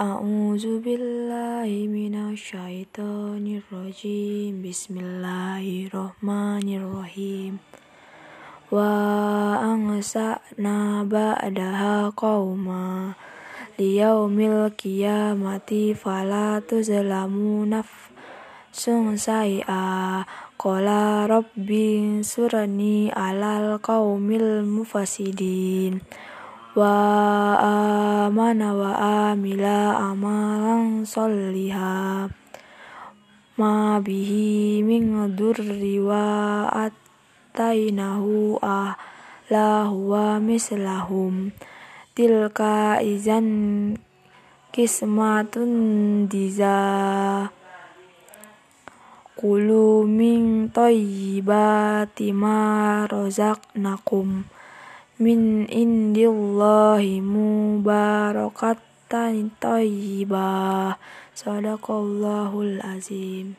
A'udzu billahi minasyaitonir rajim. Bismillahirrahmanirrahim. Wa angsa'na ba'daha qauma liyaumil qiyamati fala tuzlamu nafsun sai'a qala rabbi surani alal qaumil mufasidin wa amana wa amila amalan soliha ma bihi min durri wa atainahu ahlahu wa mislahum. Tilka izan kismatun diza. Kulu min thayyibati ma razaqnakum min indillahi mubarakatan thayyibah sadaqallahul azim